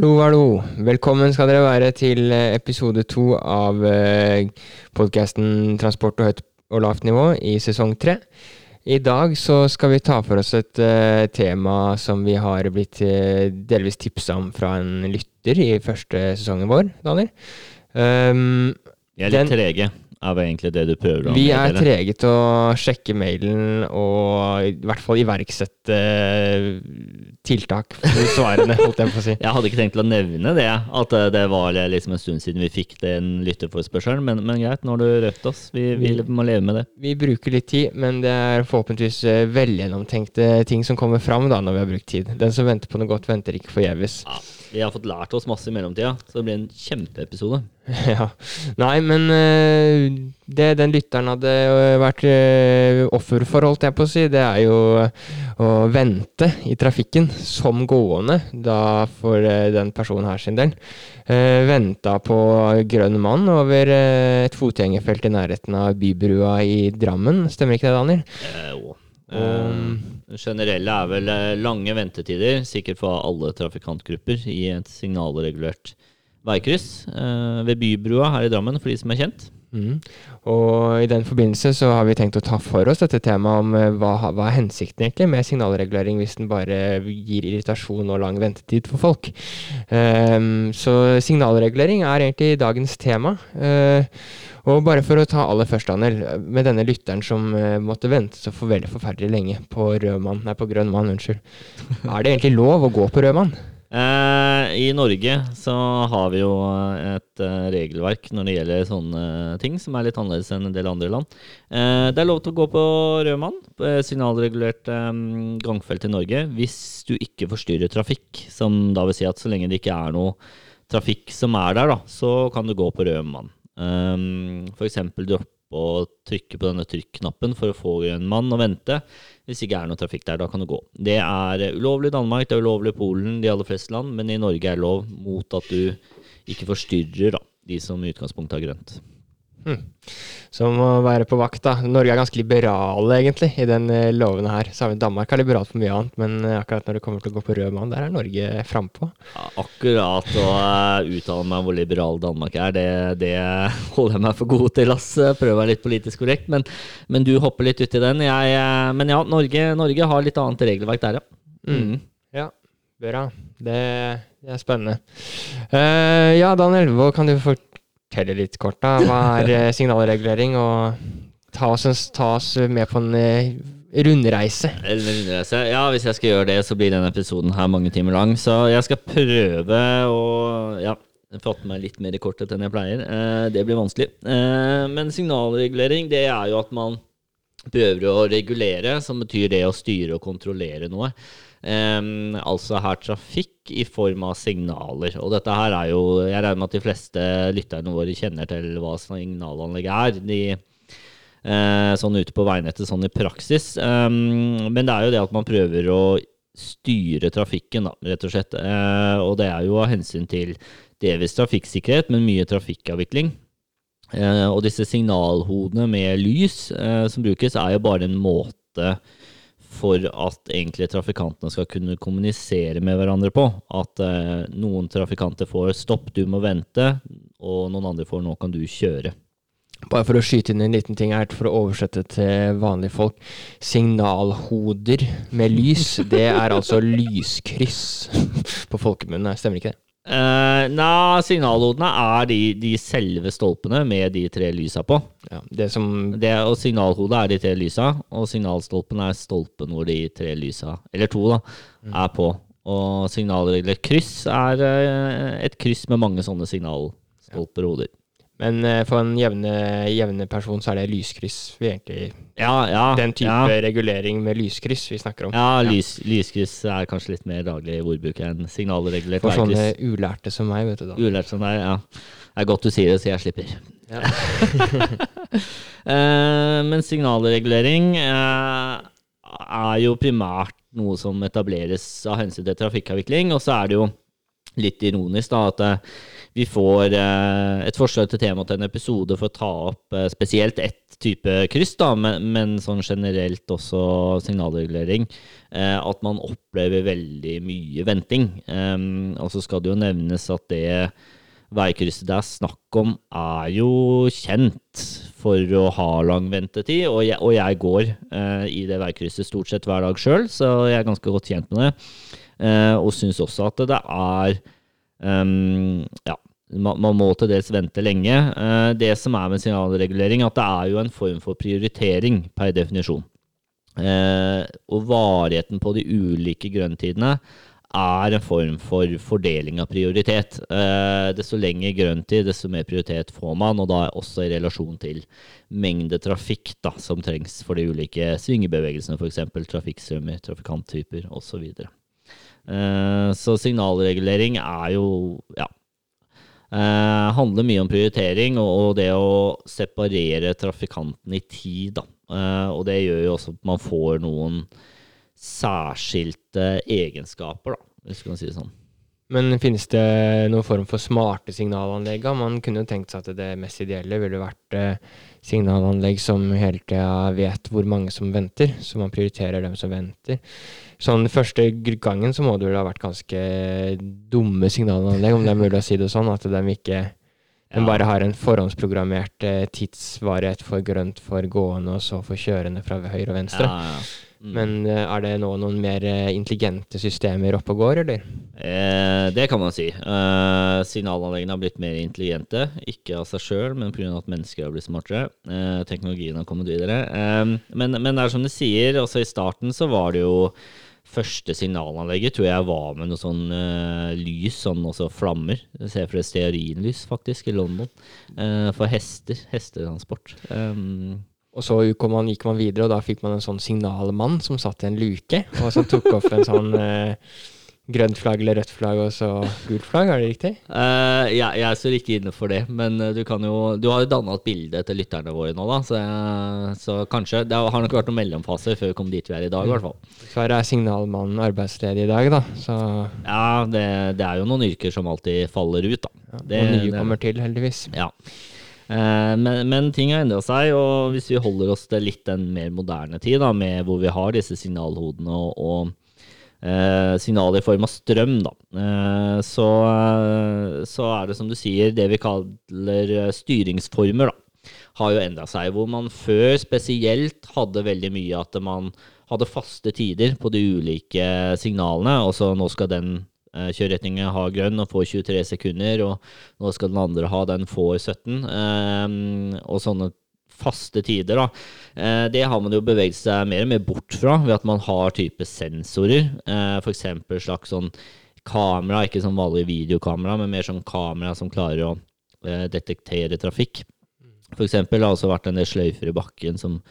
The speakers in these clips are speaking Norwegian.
Hallo, hallo. Velkommen skal dere være til eh, episode to av podkasten Transport og høyt og lavt nivå i sesong tre. I dag så skal vi ta for oss et uh, tema som vi har blitt uh, delvis tipsa om fra en lytter i første sesongen vår, Daniel. Um, vi er litt den, trege er vel egentlig det du prøver å Vi er trege til å sjekke mailen og i hvert fall iverksette eh, tiltak for svarene, holdt jeg på å si. Jeg hadde ikke tenkt å nevne det, at eh, det var liksom en stund siden vi fikk den lytterforespørselen. men, men greit, nå har du røpt oss. Vi, vi, må leve med det. Vi bruker litt tid, men det er forhåpentligvis eh, velgjennomtenkte ting som kommer fram da når vi har brukt tid. Den som venter på noe godt, venter ikke forgjeves. Ja. Vi har fått lært oss masse i mellomtida, så det blir en kjempeepisode. ja. Nei, men uh, det den lytteren hadde eh, vært uh, offer for, holdt jeg på å si, det er jo å vente i trafikken som gående, da for den personen her sin del. Venta på grønn mann over et fotgjengerfelt i nærheten av Bybrua i Drammen, stemmer ikke det, Daniel? Eh, jo. Um, generelle er vel eh, lange ventetider, sikkert for alle trafikantgrupper, i et signalregulert veikryss uh, ved Bybrua her i Drammen, for de som er kjent. Mm. Og I den forbindelse så har vi tenkt å ta for oss dette temaet om uh, hva, hva, er hensikten egentlig med signalregulering hvis den bare gir irritasjon og lang ventetid for folk. Um, så signalregulering er egentlig dagens tema. Uh, og bare for å ta aller først, Daniel, med denne lytteren som uh, måtte vente så for veldig forferdelig lenge på rød mann, nei, på grønn mann, unnskyld. Er det egentlig lov å gå på rød mann? Eh, I Norge så har vi jo et uh, regelverk når det gjelder sånne ting, som er litt annerledes enn en del andre land. Eh, det er lov til å gå på rød mann, signalregulert gangfelt i Norge, hvis du ikke forstyrrer trafikk. Som da vil si at så lenge det ikke er noe trafikk som er der, da, så kan du gå på rød mann. F.eks. droppe å trykke på denne trykknappen for å få en mann og vente. Hvis ikke er noe trafikk der, da kan du gå. Det er ulovlig i Danmark, det er ulovlig i Polen, de aller fleste land, men i Norge er lov mot at du ikke forstyrrer da, de som i utgangspunktet har grønt. Hmm. Som å være på vakt, da. Norge er ganske liberale, egentlig, i den uh, loven her. Så har vi Danmark er liberalt på mye annet, men uh, akkurat når det kommer til å gå på rød mann, der er Norge frampå. Ja, akkurat å uh, uttale meg hvor liberal Danmark er, det, det, holder jeg meg for god til, ass. Prøver å være litt politisk korrekt, men, men du hopper litt uti den. Jeg, men ja, Norge, Norge, har litt annet regelverk der, ja. Mm. mm. Ja, bra. Det, det er spennende. ja, Daniel, hva kan du fortelle? Fortelle litt kort, da. Hva er eh, signalregulering? Og ta oss, ta oss med på en eh, rundreise. En rundreise. Ja, hvis jeg skal gjøre det, så blir denne episoden her mange timer lang. Så jeg skal prøve å ja, fatte meg litt mer i kortet enn jeg pleier. Eh, det blir vanskelig. men signalregulering, det er jo at man prøver å regulere, som betyr det å styre og kontrollere noe. Um, altså her trafikk i form av signaler. Og dette her er jo Jeg regner med at de fleste lytterne våre kjenner til hva signalanlegg er. De, uh, sånn ute på veinettet, sånn i praksis. Um, men det er jo det at man prøver å styre trafikken, da, rett og slett. Uh, og det er jo av hensyn til delvis trafikksikkerhet, men mye trafikkavvikling. Uh, og disse signalhodene med lys som brukes, er jo bare en måte for at egentlig trafikantene skal kunne kommunisere med hverandre på. At eh, noen trafikanter får 'stopp, du må vente', og noen andre får 'nå kan du kjøre'. Bare for å skyte inn en liten ting her, for å oversette til vanlige folk. Signalhoder med lys, det er altså lyskryss på folkemunne, stemmer ikke det? Uh, Nei, signalhodene er de, de, selve stolpene med de tre lysa på. Ja, det som det, og signalhodet er de tre lysa, og signalstolpen er stolpen hvor de tre lysa, eller to, da, mm. er på. Og signalregler kryss er uh, et kryss med mange sånne signalstolper og hoder. Men uh, for en jevne, jevne, person så er det lyskryss vi egentlig ja, ja, Den type ja. regulering med lyskryss vi snakker om. Ja, lys, lyskryss er kanskje litt mer daglig ordbruk enn signalregulert For sånne ulærte som meg, vet du da. Ulærte som deg, ja. Det er godt du sier det, så jeg slipper. Ja. uh, men signalregulering uh, er jo primært noe som etableres av hensyn til trafikkavvikling, og så er det jo litt ironisk da, at vi får eh, et forslag til tema til en episode for å ta opp eh, spesielt ett type kryss, da, men, men sånn generelt også signalregulering. Eh, at man opplever veldig mye venting. Um, og så skal det jo nevnes at det veikrysset det er snakk om, er jo kjent for å ha lang ventetid. Og jeg, og jeg går eh, i det veikrysset stort sett hver dag sjøl, så jeg er ganske godt kjent med det. Eh, og syns også at det er um, Ja, man, man, må til dels vente lenge. Uh, det som er med signalregulering, at det er jo en form for prioritering per definisjon. Uh, og varigheten på de ulike grønntidene er en form for fordeling av prioritet. Eh, desto lenger grønntid, desto mer prioritet får man, og da også i relasjon til mengde trafikk da, som trengs for de ulike svingebevegelsene, f.eks. trafikkstrømmer, trafikanttyper osv. Så, eh, signalregulering er jo ja, eh, handler mye om prioritering og, og, det å separere trafikanten i tid. Eh, og det gjør jo også at man får noen særskilte egenskaper, da, hvis du kan si det sånn. Men finnes det noen form for smarte signalanlegg? Man kunne jo tenkt seg at det mest ideelle ville vært eh, signalanlegg som hele tida vet hvor mange som venter, så man prioriterer dem som venter. Sånn Første gangen så må det vel ha vært ganske dumme signalanlegg, om det er mulig å si det sånn, at de ikke den bare har en forhåndsprogrammert eh, tidsvarighet for grønt for gående, og så for kjørende fra høyre og venstre. Ja, ja. Mm. Men uh, er det nå noen mer uh, intelligente systemer oppe og går, eller? Eh, det kan man si. Uh, signalanleggene har blitt mer intelligente. Ikke av seg sjøl, men pga. at mennesker har blitt smartere. teknologien har kommet videre. men, men det er som du sier, også i starten så var det jo første signalanlegget tror jeg var med noe sånn uh, lys, sånn også flammer. Jeg ser for deg stearinlys, faktisk, i London. Uh, for hester. Hestetransport. Um, og så man, gikk man videre, og da fikk man en sånn signalmann som satt i en luke, og som tok opp en sånn uh, grønt flagg eller rødt flagg og så gult flagg, er det riktig? Uh, ja, jeg står ikke inne for det, men eh, du kan jo Du har jo danna et bilde til lytterne våre nå, da, så, så, kanskje Det har nok vært noen mellomfaser før vi kom dit vi er i dag, i hvert fall. Så er signalmannen arbeidsledig i dag, da, så Ja, det, det, er jo noen yrker som alltid faller ut, da. Ja, det, og nye kommer til, heldigvis. Ja. Uh, men, men, ting har endra seg, og hvis vi holder oss til litt den mer moderne tid, da, med hvor vi har disse signalhodene og, og eh, signal i form av strøm, da. Eh, så, så, er det som du sier, det vi kaller eh, styringsformer, da, har jo endra seg. Hvor man før spesielt hadde veldig mye at man hadde faste tider på de ulike signalene. og så nå skal den eh, kjøreretningen ha grønn og får 23 sekunder, og nå skal den andre ha den får 17. Eh, og sånne faste tider, da. Eh, det har man jo beveget seg mer og mer bort fra ved at man har type sensorer. Eh, F.eks. slags sånn kamera, ikke sånn vanlig videokamera, men mer sånn kamera som klarer å eh, detektere trafikk. F.eks. har det også vært en del sløyfer i bakken som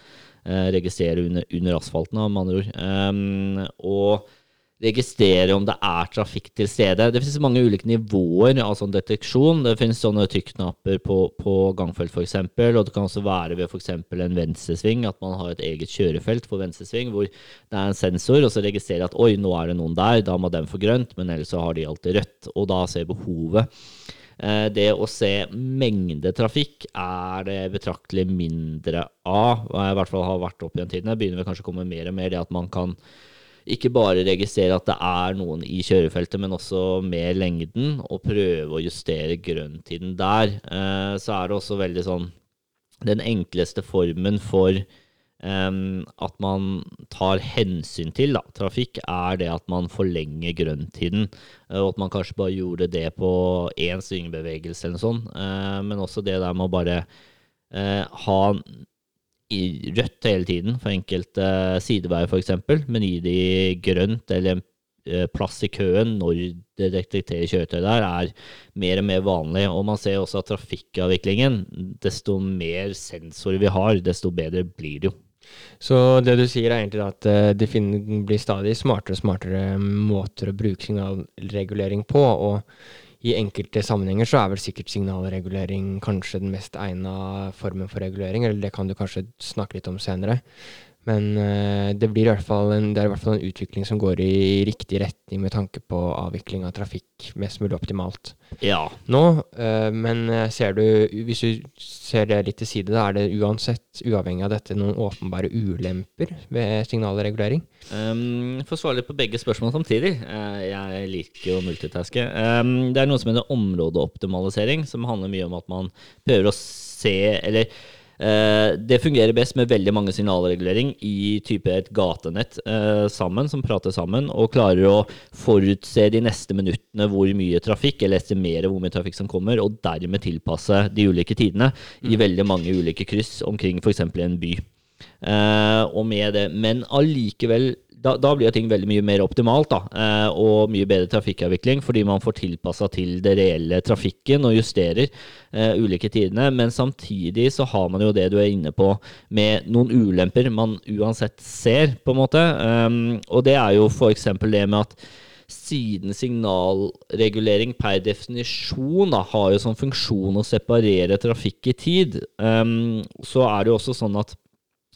registrerer under, under asfalten, med andre ord. Um, og registrere om det er trafikk til stede. Det finnes mange ulike nivåer av sånn deteksjon. Det finnes sånne trykknapper på, på gangfelt f.eks., og det kan også være ved f.eks. en venstresving, at man har et eget kjørefelt for venstresving, hvor det er en sensor, og så registrerer at oi, nå er det noen der, da må den få grønt, men ellers så har de alltid rødt. Og da ser behovet. Eh, det å se mengde trafikk er det betraktelig mindre av. I hvert fall har vært opp i en tid. Det begynner vel kanskje å komme mer og mer det at man kan ikke bare registrere at det er noen i kjørefeltet, men også med lengden, og prøve å justere grønntiden der. Eh, så er det også veldig sånn Den enkleste formen for at man tar hensyn til da, trafikk, er det at man forlenger grønntiden. Uh, og at man kanskje bare gjorde det på én svingbevegelse eller noe sånt. Uh, men også det der med å bare ha i rødt hele tiden for enkelte sideveier f.eks., men gi de grønt eller en eh, plass i køen når det detekterer kjøretøy der, er mer og mer vanlig. Og man ser også at trafikkavviklingen, desto mer sensorer vi har, desto bedre blir det jo. Så det du sier er egentlig at eh, det blir stadig smartere og smartere måter å bruke signalregulering på. og i enkelte sammenhenger så er vel sikkert signalregulering kanskje den mest egna formen for regulering, eller det kan du kanskje snakke litt om senere. Men eh, det, blir i hvert fall en, det er i hvert fall en utvikling som går i riktig retning med tanke på avvikling av trafikk mest mulig optimalt Ja. nå. eh, men eh, ser du, hvis du ser det litt til side, da er det uansett, uavhengig av dette, noen åpenbare ulemper ved signalregulering? Um, for å svare litt på begge spørsmål samtidig. Jeg liker å multitaske. Um, det er noe som heter områdeoptimalisering, som handler mye om at man prøver å se Eller det fungerer best med veldig mange signalregulering i type et gatenett eh, sammen, som prater sammen, og klarer å forutse de neste minuttene hvor mye trafikk, eller estimere hvor mye trafikk som kommer, og dermed tilpasse de ulike tidene i veldig mange ulike kryss omkring f.eks. en by. Eh, og med det, men allikevel da, da blir ting veldig mye mer optimalt, da, eh, og mye bedre trafikkavvikling, fordi man får tilpassa til det reelle trafikken og justerer eh, ulike tidene. Men samtidig så har man jo det du er inne på, med noen ulemper man uansett ser, på en måte. Um, og det er jo f.eks. det med at siden signalregulering per definisjon da, har jo som funksjon å separere trafikk i tid, um, så er det jo også sånn at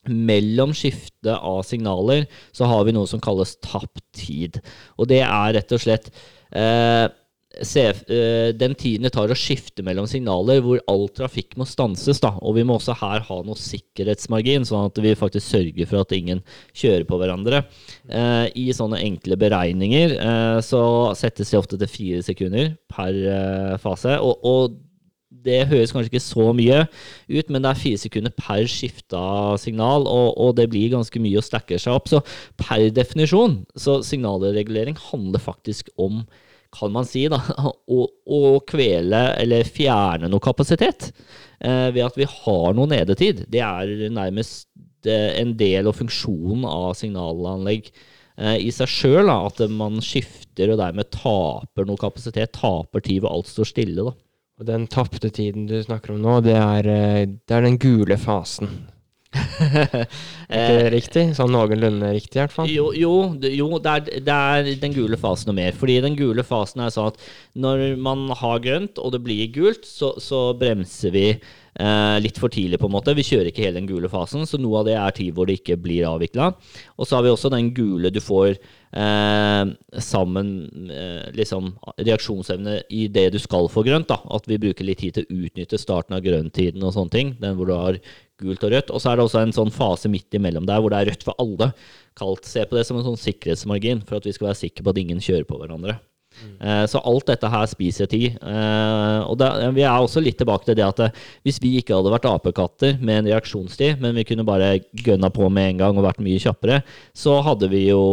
mellom skifte av signaler så har vi noe som kalles tapt tid. Og det er rett og slett eh, eh, den tiden det tar å skifte mellom signaler hvor all trafikk må stanses. Da. Og vi må også her ha noe sikkerhetsmargin, sånn at vi faktisk sørger for at ingen kjører på hverandre. Eh, I sånne enkle beregninger eh, så settes det ofte til fire sekunder per eh, fase. og, og det høres kanskje ikke så mye ut, men det er fire sekunder per skifta signal, og, og, det blir ganske mye å stakke seg opp. Så per definisjon, så signalregulering handler faktisk om, kan man si, da, å, å kvele eller fjerne noe kapasitet eh, ved at vi har noe nedetid. Det er nærmest eh, en del av funksjonen av signalanlegg eh, i seg sjøl, at man skifter og dermed taper noe kapasitet, taper tid og alt står stille. da. Og den tapte tiden du snakker om nå, det er, eh, det er den gule fasen. Ikke riktig? Sånn noenlunde riktig, i hvert fall? Jo, jo, jo det, er, det, er, den gule fasen og mer. Fordi den gule fasen er sånn at når man har grønt, og det blir gult, så, så bremser vi eh, litt for tidlig, på en måte. Vi kjører ikke hele den gule fasen, så noe av det er tid hvor det ikke blir avvikla. Og så har vi også den gule du får eh, sammen eh, liksom reaksjonsevne i det du skal få grønt. da, At vi bruker litt tid til å utnytte starten av grønntiden og sånne ting. Den hvor du har gult og rødt. Og så er det også en sånn fase midt imellom der hvor det er rødt for alle. Kalt, se på det som en sånn sikkerhetsmargin for at vi skal være sikre på at ingen kjører på hverandre. Mm. Så alt dette her spiser tid. Uh, og da, vi er også litt tilbake til det at uh, hvis vi ikke hadde vært apekatter med en reaksjonstid, men vi kunne bare gønna på med en gang og vært mye kjappere, så hadde vi jo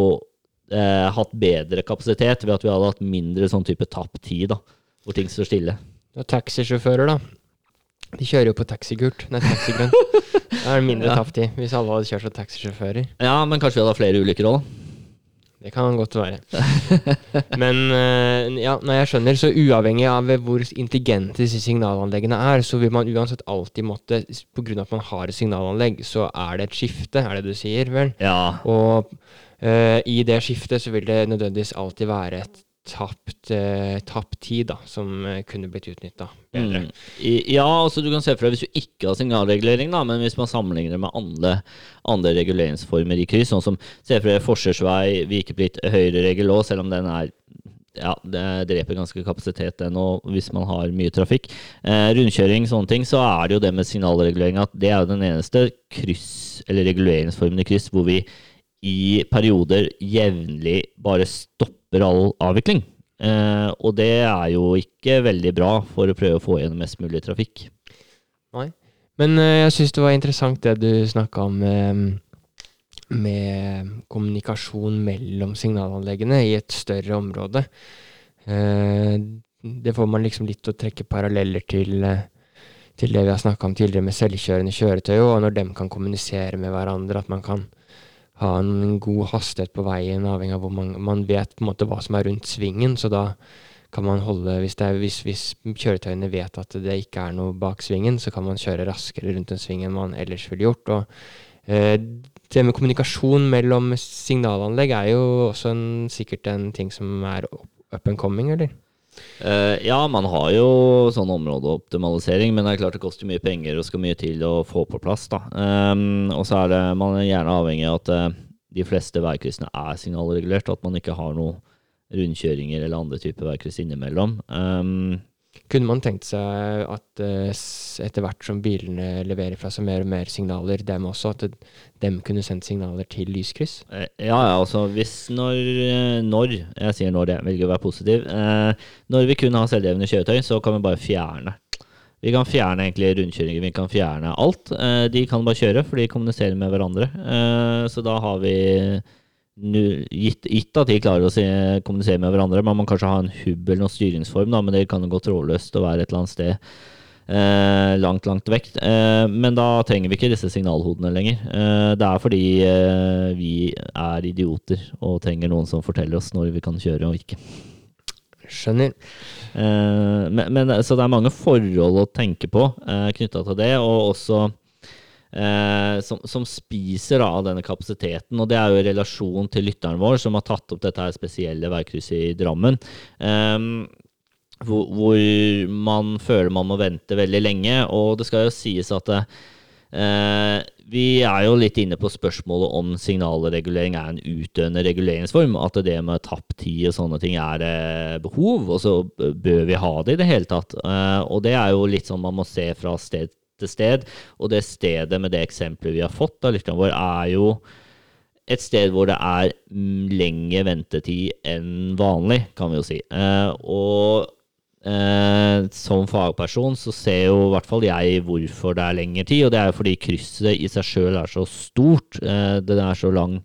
hatt bedre kapasitet ved at vi hadde hatt mindre sånn type tapt tid, da, hvor ting står stille. Du har taxisjåfører, da. De kjører jo på taxigult. Nei, taxigrønt. Da er det mindre ja. i hvis alle hadde kjørt som taxisjåfører. Ja, men kanskje vi hadde flere ulykker òg, da. Det kan godt være. Men uh, ja, når jeg skjønner, så uavhengig av hvor intelligente disse signalanleggene er, så vil man uansett alltid måtte Pga. at man har et signalanlegg, så er det et skifte, er det du sier, vel? Ja. Og uh, i det skiftet så vil det nødvendigvis alltid være et tapt, eh, tapt tid da, som eh, kunne blitt utnytta bedre. Mm. Ja, altså du kan se for deg hvis du ikke har signalregulering, da, men hvis man sammenligner med andre, andre reguleringsformer i kryss, sånn som se for deg forsvarsvei, vikeplikt, høyreregel òg, selv om den er ja, det dreper ganske kapasitet og hvis man har mye trafikk. Eh, rundkjøring, sånne ting, så er det jo det med signalregulering at det er jo den eneste kryss, eller reguleringsformen i kryss hvor vi i perioder jevnlig bare stopper all avvikling. Eh, og det er jo ikke veldig bra for å prøve å få igjen mest mulig trafikk. Nei. Men eh, jeg syns det var interessant det du snakka om eh, med kommunikasjon mellom signalanleggene i et større område. Eh, det får man liksom litt å trekke paralleller til, eh, til det vi har snakka om tidligere med selvkjørende kjøretøy, og når dem kan kommunisere med hverandre. At man kan ha en god hastighet på veien, avhengig av hvor man, man vet på en måte hva som er rundt svingen. Så da kan man holde hvis, er, hvis, hvis, kjøretøyene vet at det ikke er noe bak svingen, så kan man kjøre raskere rundt en sving enn man ellers ville gjort. Og, eh, det med kommunikasjon mellom signalanlegg er jo også en, sikkert en ting som er up and coming, eller? Eh, ja, man har jo sånn områdeoptimalisering, men det er klart det koster mye penger og skal mye til å få på plass. da. Um, og så er det, man er gjerne avhengig av at uh, de fleste veikryssene er signalregulert, og at man ikke har noen rundkjøringer eller andre typer veikryss innimellom. Um, kunne man tenkt seg at uh, etter hvert som bilene leverer fra seg mer og mer signaler, dem også, at dem kunne sendt signaler til lyskryss? Uh, ja, ja, altså hvis når, uh, når Jeg sier når, jeg velger å være positiv. når vi kun har selvdrevne kjøretøy, så kan vi bare fjerne. Vi kan fjerne egentlig rundkjøringer, vi kan fjerne alt. de kan bare kjøre, for de kommuniserer med hverandre. så da har vi gitt, gitt, at de klarer å se, kommunisere med hverandre. Man må kanskje ha en hub eller noen styringsform, da, men det kan jo gå trådløst og være et eller annet sted eh, langt, langt vekk. Eh, men da trenger vi ikke disse signalhodene lenger. Eh, det er fordi eh, vi er idioter og trenger noen som forteller oss når vi kan kjøre og ikke. Skjønner. Eh, men, men, så det er mange forhold å tenke på eh, knytta til det, og også eh, som, som, spiser av denne kapasiteten. Og det er jo i relasjon til lytteren vår, som har tatt opp dette her spesielle veikrysset i Drammen. Eh, hvor, hvor, man føler man må vente veldig lenge. Og det skal jo sies at eh, vi er jo litt inne på spørsmålet om signalregulering er en utdøende reguleringsform. At det med tapt tid og sånne ting er eh, behov, og så bør vi ha det i det hele tatt. Eh, og det er jo litt sånn man må se fra sted sted. Og det stedet med det eksempelet vi har fått av lytteren vår, er jo et sted hvor det er lengre ventetid enn vanlig, kan vi jo si. Eh, og eh, som fagperson så ser jo i hvert fall jeg hvorfor det er lengre tid, og det er fordi krysset i seg sjøl er så stort. Eh, det er så lang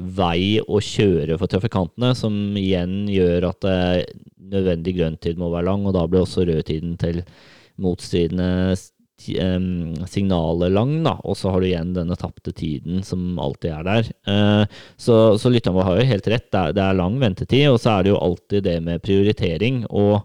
vei å kjøre for trafikantene, som igjen gjør at eh, nødvendig grønntid må være lang, og da blir også rødtiden til motstridende signalet lang, da, og så har du igjen denne tapte tiden som alltid er der. Uh, så, så lytteren vår har jo helt rett, det er, det er, lang ventetid, og så er det jo alltid det med prioritering. Og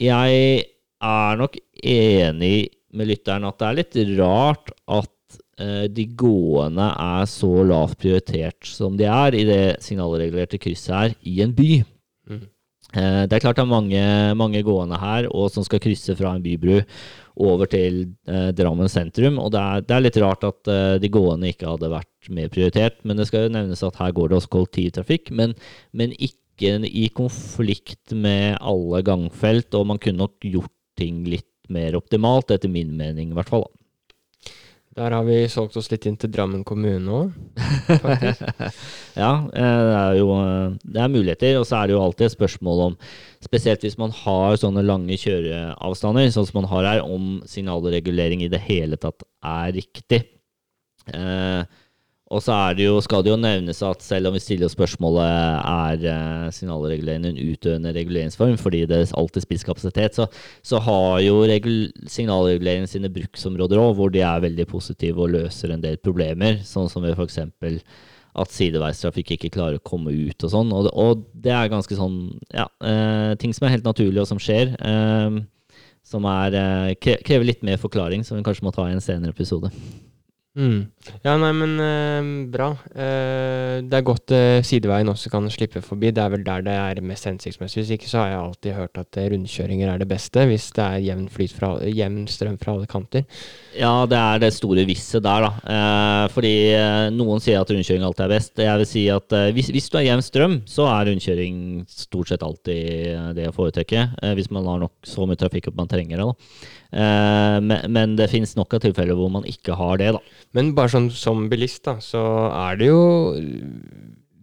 jeg er nok enig med lytteren at det er litt rart at uh, de gående er så lavt prioritert som de er i det signalregulerte krysset her i en by. Mm. Uh, det er klart det er mange, mange gående her og som skal krysse fra en bybru over til eh, Drammen sentrum. Og det er, det er, litt rart at eh, de gående ikke hadde vært mer prioritert. Men det skal jo nevnes at her går det også kollektivtrafikk, men, men ikke i konflikt med alle gangfelt. Og man kunne nok gjort ting litt mer optimalt, etter min mening i hvert fall. Der har vi solgt oss litt inn til Drammen kommune òg, ja, eh, det er jo eh, det er muligheter. Og så er det jo alltid et spørsmål om, spesielt hvis man har sånne lange kjøreavstander, sånn som man har her, om signalregulering i det hele tatt er riktig. Eh, og så jo, skal det jo nevnes at selv om vi stiller spørsmålet er signalreguleringen signalregulering en utøvende reguleringsform, fordi det alltid spilles kapasitet, så, så har jo signalreguleringen sine bruksområder òg, hvor de er veldig positive og løser en del problemer, sånn som ved f.eks. at sideveistrafikk ikke klarer å komme ut og sånn. Og, og, det er ganske sånn ja, eh, ting som er helt naturlig, og som skjer. Eh, som er, krever litt mer forklaring, som vi kanskje må ta i en senere episode. Mm. Ja, nei, men uh, bra. Uh, det er godt uh, sideveien også kan slippe forbi. Det er vel der det er mest hensiktsmessig. Hvis ikke så har jeg alltid hørt at rundkjøringer er det beste, hvis det er jevn, fra, jevn strøm fra alle kanter. Ja, det er det store visset der, da. fordi noen sier at rundkjøring alltid er best. Jeg vil si at hvis, hvis, du har jevn strøm, så er rundkjøring stort sett alltid det å foretrekke. hvis man har nok så mye trafikk at man trenger det. da. Eh, men, men, det finnes nok av tilfeller hvor man ikke har det, da. Men bare sånn som bilist, da, så er det jo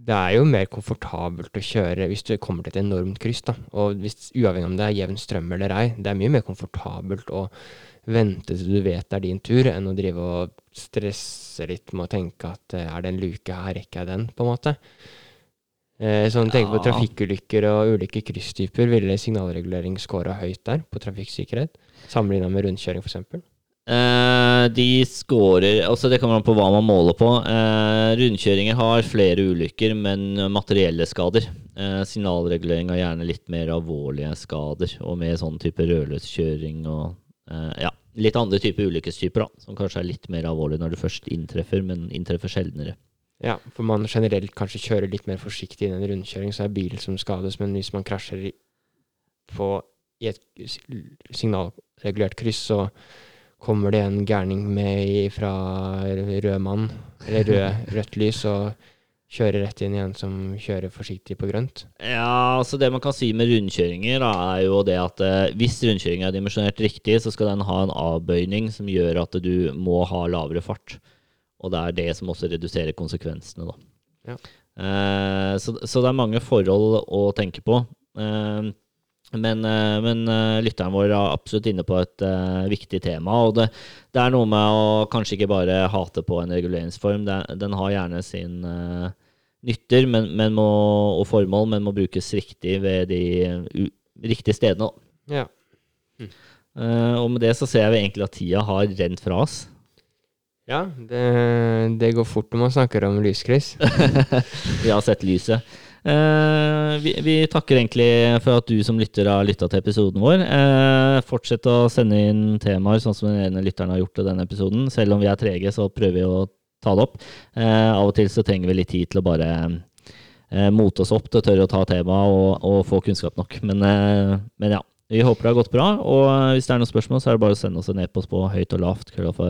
det er jo mer komfortabelt å kjøre hvis du kommer til et enormt kryss. da, og hvis, Uavhengig om det er jevn strøm eller ei. Det er mye mer komfortabelt å vente til du vet det er din tur, enn å drive og stresse litt med å tenke at eh, er det en luke her, rekker jeg den, på en måte. Eh, sånn, tenk på trafikkulykker og ulike krysstyper. Ville signalregulering scora høyt der på trafikksikkerhet? Sammenligna med rundkjøring, f.eks.? Eh, de scorer altså Det kommer an på hva man måler på. Eh, rundkjøringer har flere ulykker, men materielle skader. Eh, signalregulering har gjerne litt mer alvorlige skader, og med sånn type rødløskjøring og ja, litt andre typer ulykkestyper, da, som kanskje er litt mer alvorlige når du først inntreffer, men inntreffer sjeldnere. Ja, for man generelt kanskje kjører litt mer forsiktig i en rundkjøring, så er bilen som skades, men hvis man krasjer på i et signalregulert kryss, så kommer det en gærning med fra rød mann, eller rød, rødt lys, og kjører rett inn i en som kjører forsiktig på grønt. Ja, altså Det man kan si med rundkjøringer, da, er jo det at eh, hvis rundkjøringen er dimensjonert riktig, så skal den ha en avbøyning som gjør at du må ha lavere fart. Og det er det som også reduserer konsekvensene, da. Ja. Eh, så, så det er mange forhold å tenke på. Eh, men, eh, men eh, lytteren vår er absolutt inne på et uh, viktig tema. Og det, det er noe med å kanskje ikke bare hate på en reguleringsform. Det, den har gjerne sin uh, nytter men, men må, og formål, men må brukes riktig ved de u, riktige stedene. Ja. Hm. Uh, og med det så ser vi egentlig at tida har rent fra oss. Ja, det, det går fort når man snakker om lyskryss. Vi har sett lyset. Eh, vi, vi takker egentlig for at du som lytter har lytta til episoden vår. Eh, fortsett å sende inn temaer, sånn som den ene lytteren har gjort til denne episoden. Selv om vi er trege, så prøver vi å ta det opp. Eh, av og til så trenger vi litt tid til å bare mote oss opp til å tørre å ta temaet og, og få kunnskap nok. Men, men ja. Vi håper det har gått bra, og hvis det er noen spørsmål, så er det bare å sende oss en e-post på høyt og lavt, krøllalfa,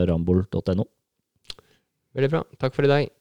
Veldig bra. Takk for i dag.